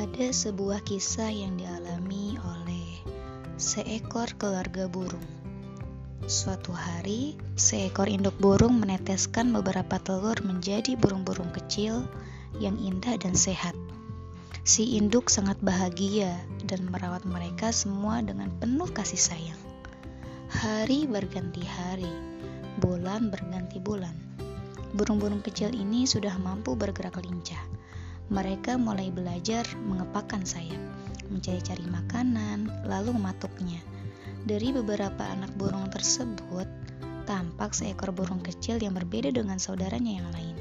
Ada sebuah kisah yang dialami oleh seekor keluarga burung. Suatu hari, seekor induk burung meneteskan beberapa telur menjadi burung-burung kecil yang indah dan sehat. Si induk sangat bahagia dan merawat mereka semua dengan penuh kasih sayang. Hari berganti hari, bulan berganti bulan. Burung-burung kecil ini sudah mampu bergerak lincah mereka mulai belajar mengepakkan sayap, mencari-cari makanan, lalu mematuknya. Dari beberapa anak burung tersebut, tampak seekor burung kecil yang berbeda dengan saudaranya yang lain.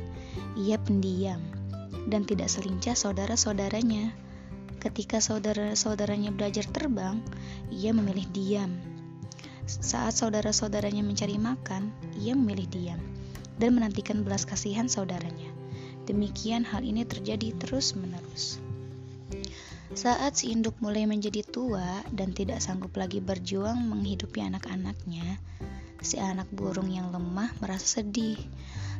Ia pendiam dan tidak selincah saudara-saudaranya. Ketika saudara-saudaranya belajar terbang, ia memilih diam. Saat saudara-saudaranya mencari makan, ia memilih diam dan menantikan belas kasihan saudaranya. Demikian hal ini terjadi terus-menerus. Saat si induk mulai menjadi tua dan tidak sanggup lagi berjuang menghidupi anak-anaknya, si anak burung yang lemah merasa sedih.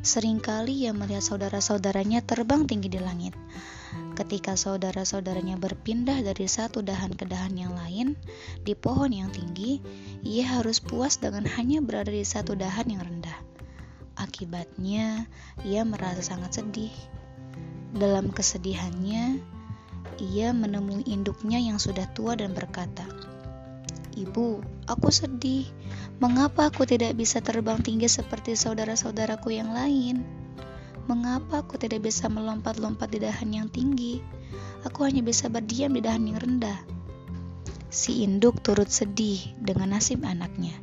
Seringkali ia melihat saudara-saudaranya terbang tinggi di langit. Ketika saudara-saudaranya berpindah dari satu dahan ke dahan yang lain di pohon yang tinggi, ia harus puas dengan hanya berada di satu dahan yang rendah. Akibatnya, ia merasa sangat sedih. Dalam kesedihannya, ia menemui induknya yang sudah tua dan berkata, "Ibu, aku sedih. Mengapa aku tidak bisa terbang tinggi seperti saudara-saudaraku yang lain? Mengapa aku tidak bisa melompat-lompat di dahan yang tinggi? Aku hanya bisa berdiam di dahan yang rendah." Si induk turut sedih dengan nasib anaknya.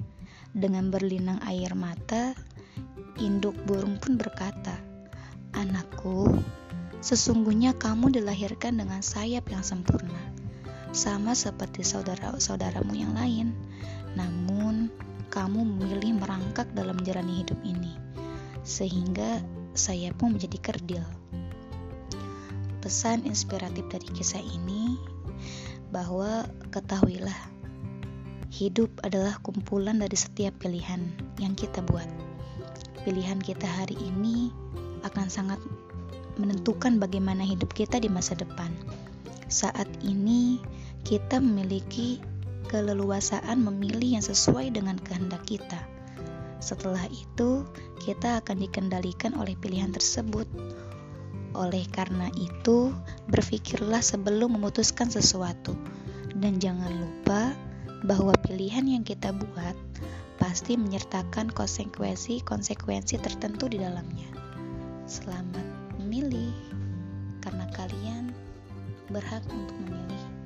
Dengan berlinang air mata, induk burung pun berkata, "Anakku, sesungguhnya kamu dilahirkan dengan sayap yang sempurna, sama seperti saudara-saudaramu yang lain. Namun, kamu memilih merangkak dalam menjalani hidup ini, sehingga sayapmu menjadi kerdil." Pesan inspiratif dari kisah ini bahwa ketahuilah hidup adalah kumpulan dari setiap pilihan yang kita buat pilihan kita hari ini akan sangat menentukan bagaimana hidup kita di masa depan. Saat ini, kita memiliki keleluasaan memilih yang sesuai dengan kehendak kita. Setelah itu, kita akan dikendalikan oleh pilihan tersebut. Oleh karena itu, berpikirlah sebelum memutuskan sesuatu, dan jangan lupa bahwa pilihan yang kita buat pasti menyertakan konsekuensi-konsekuensi tertentu di dalamnya. Selamat memilih, karena kalian berhak untuk memilih.